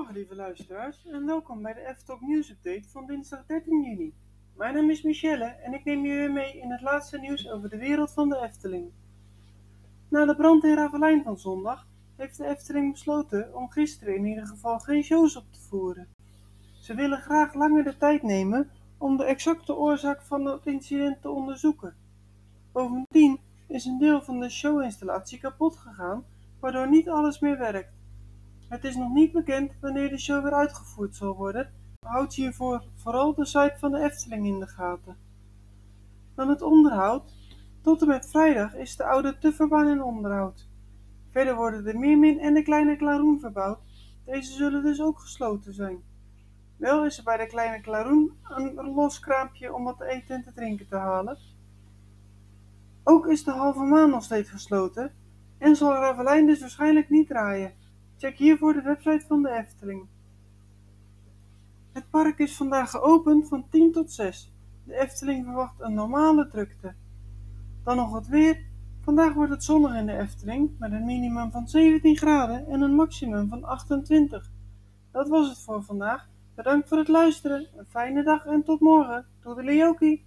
Goedemorgen, lieve luisteraars, en welkom bij de F-Talk News Update van dinsdag 13 juni. Mijn naam is Michelle en ik neem jullie mee in het laatste nieuws over de wereld van de Efteling. Na de brand in Ravelijn van zondag heeft de Efteling besloten om gisteren in ieder geval geen shows op te voeren. Ze willen graag langer de tijd nemen om de exacte oorzaak van het incident te onderzoeken. Bovendien is een deel van de showinstallatie kapot gegaan, waardoor niet alles meer werkt. Het is nog niet bekend wanneer de show weer uitgevoerd zal worden. Houd hiervoor vooral de site van de Efteling in de gaten. Dan het onderhoud. Tot en met vrijdag is de oude Tufferbaan in onderhoud. Verder worden de Meermin en de Kleine Klaroen verbouwd. Deze zullen dus ook gesloten zijn. Wel is er bij de Kleine Klaroen een los kraampje om wat te eten en te drinken te halen. Ook is de halve maan nog steeds gesloten en zal Ravelijn dus waarschijnlijk niet draaien. Check hiervoor de website van de Efteling. Het park is vandaag geopend van 10 tot 6. De Efteling verwacht een normale drukte. Dan nog het weer. Vandaag wordt het zonnig in de Efteling met een minimum van 17 graden en een maximum van 28. Dat was het voor vandaag. Bedankt voor het luisteren. Een fijne dag en tot morgen. Doei Leokie.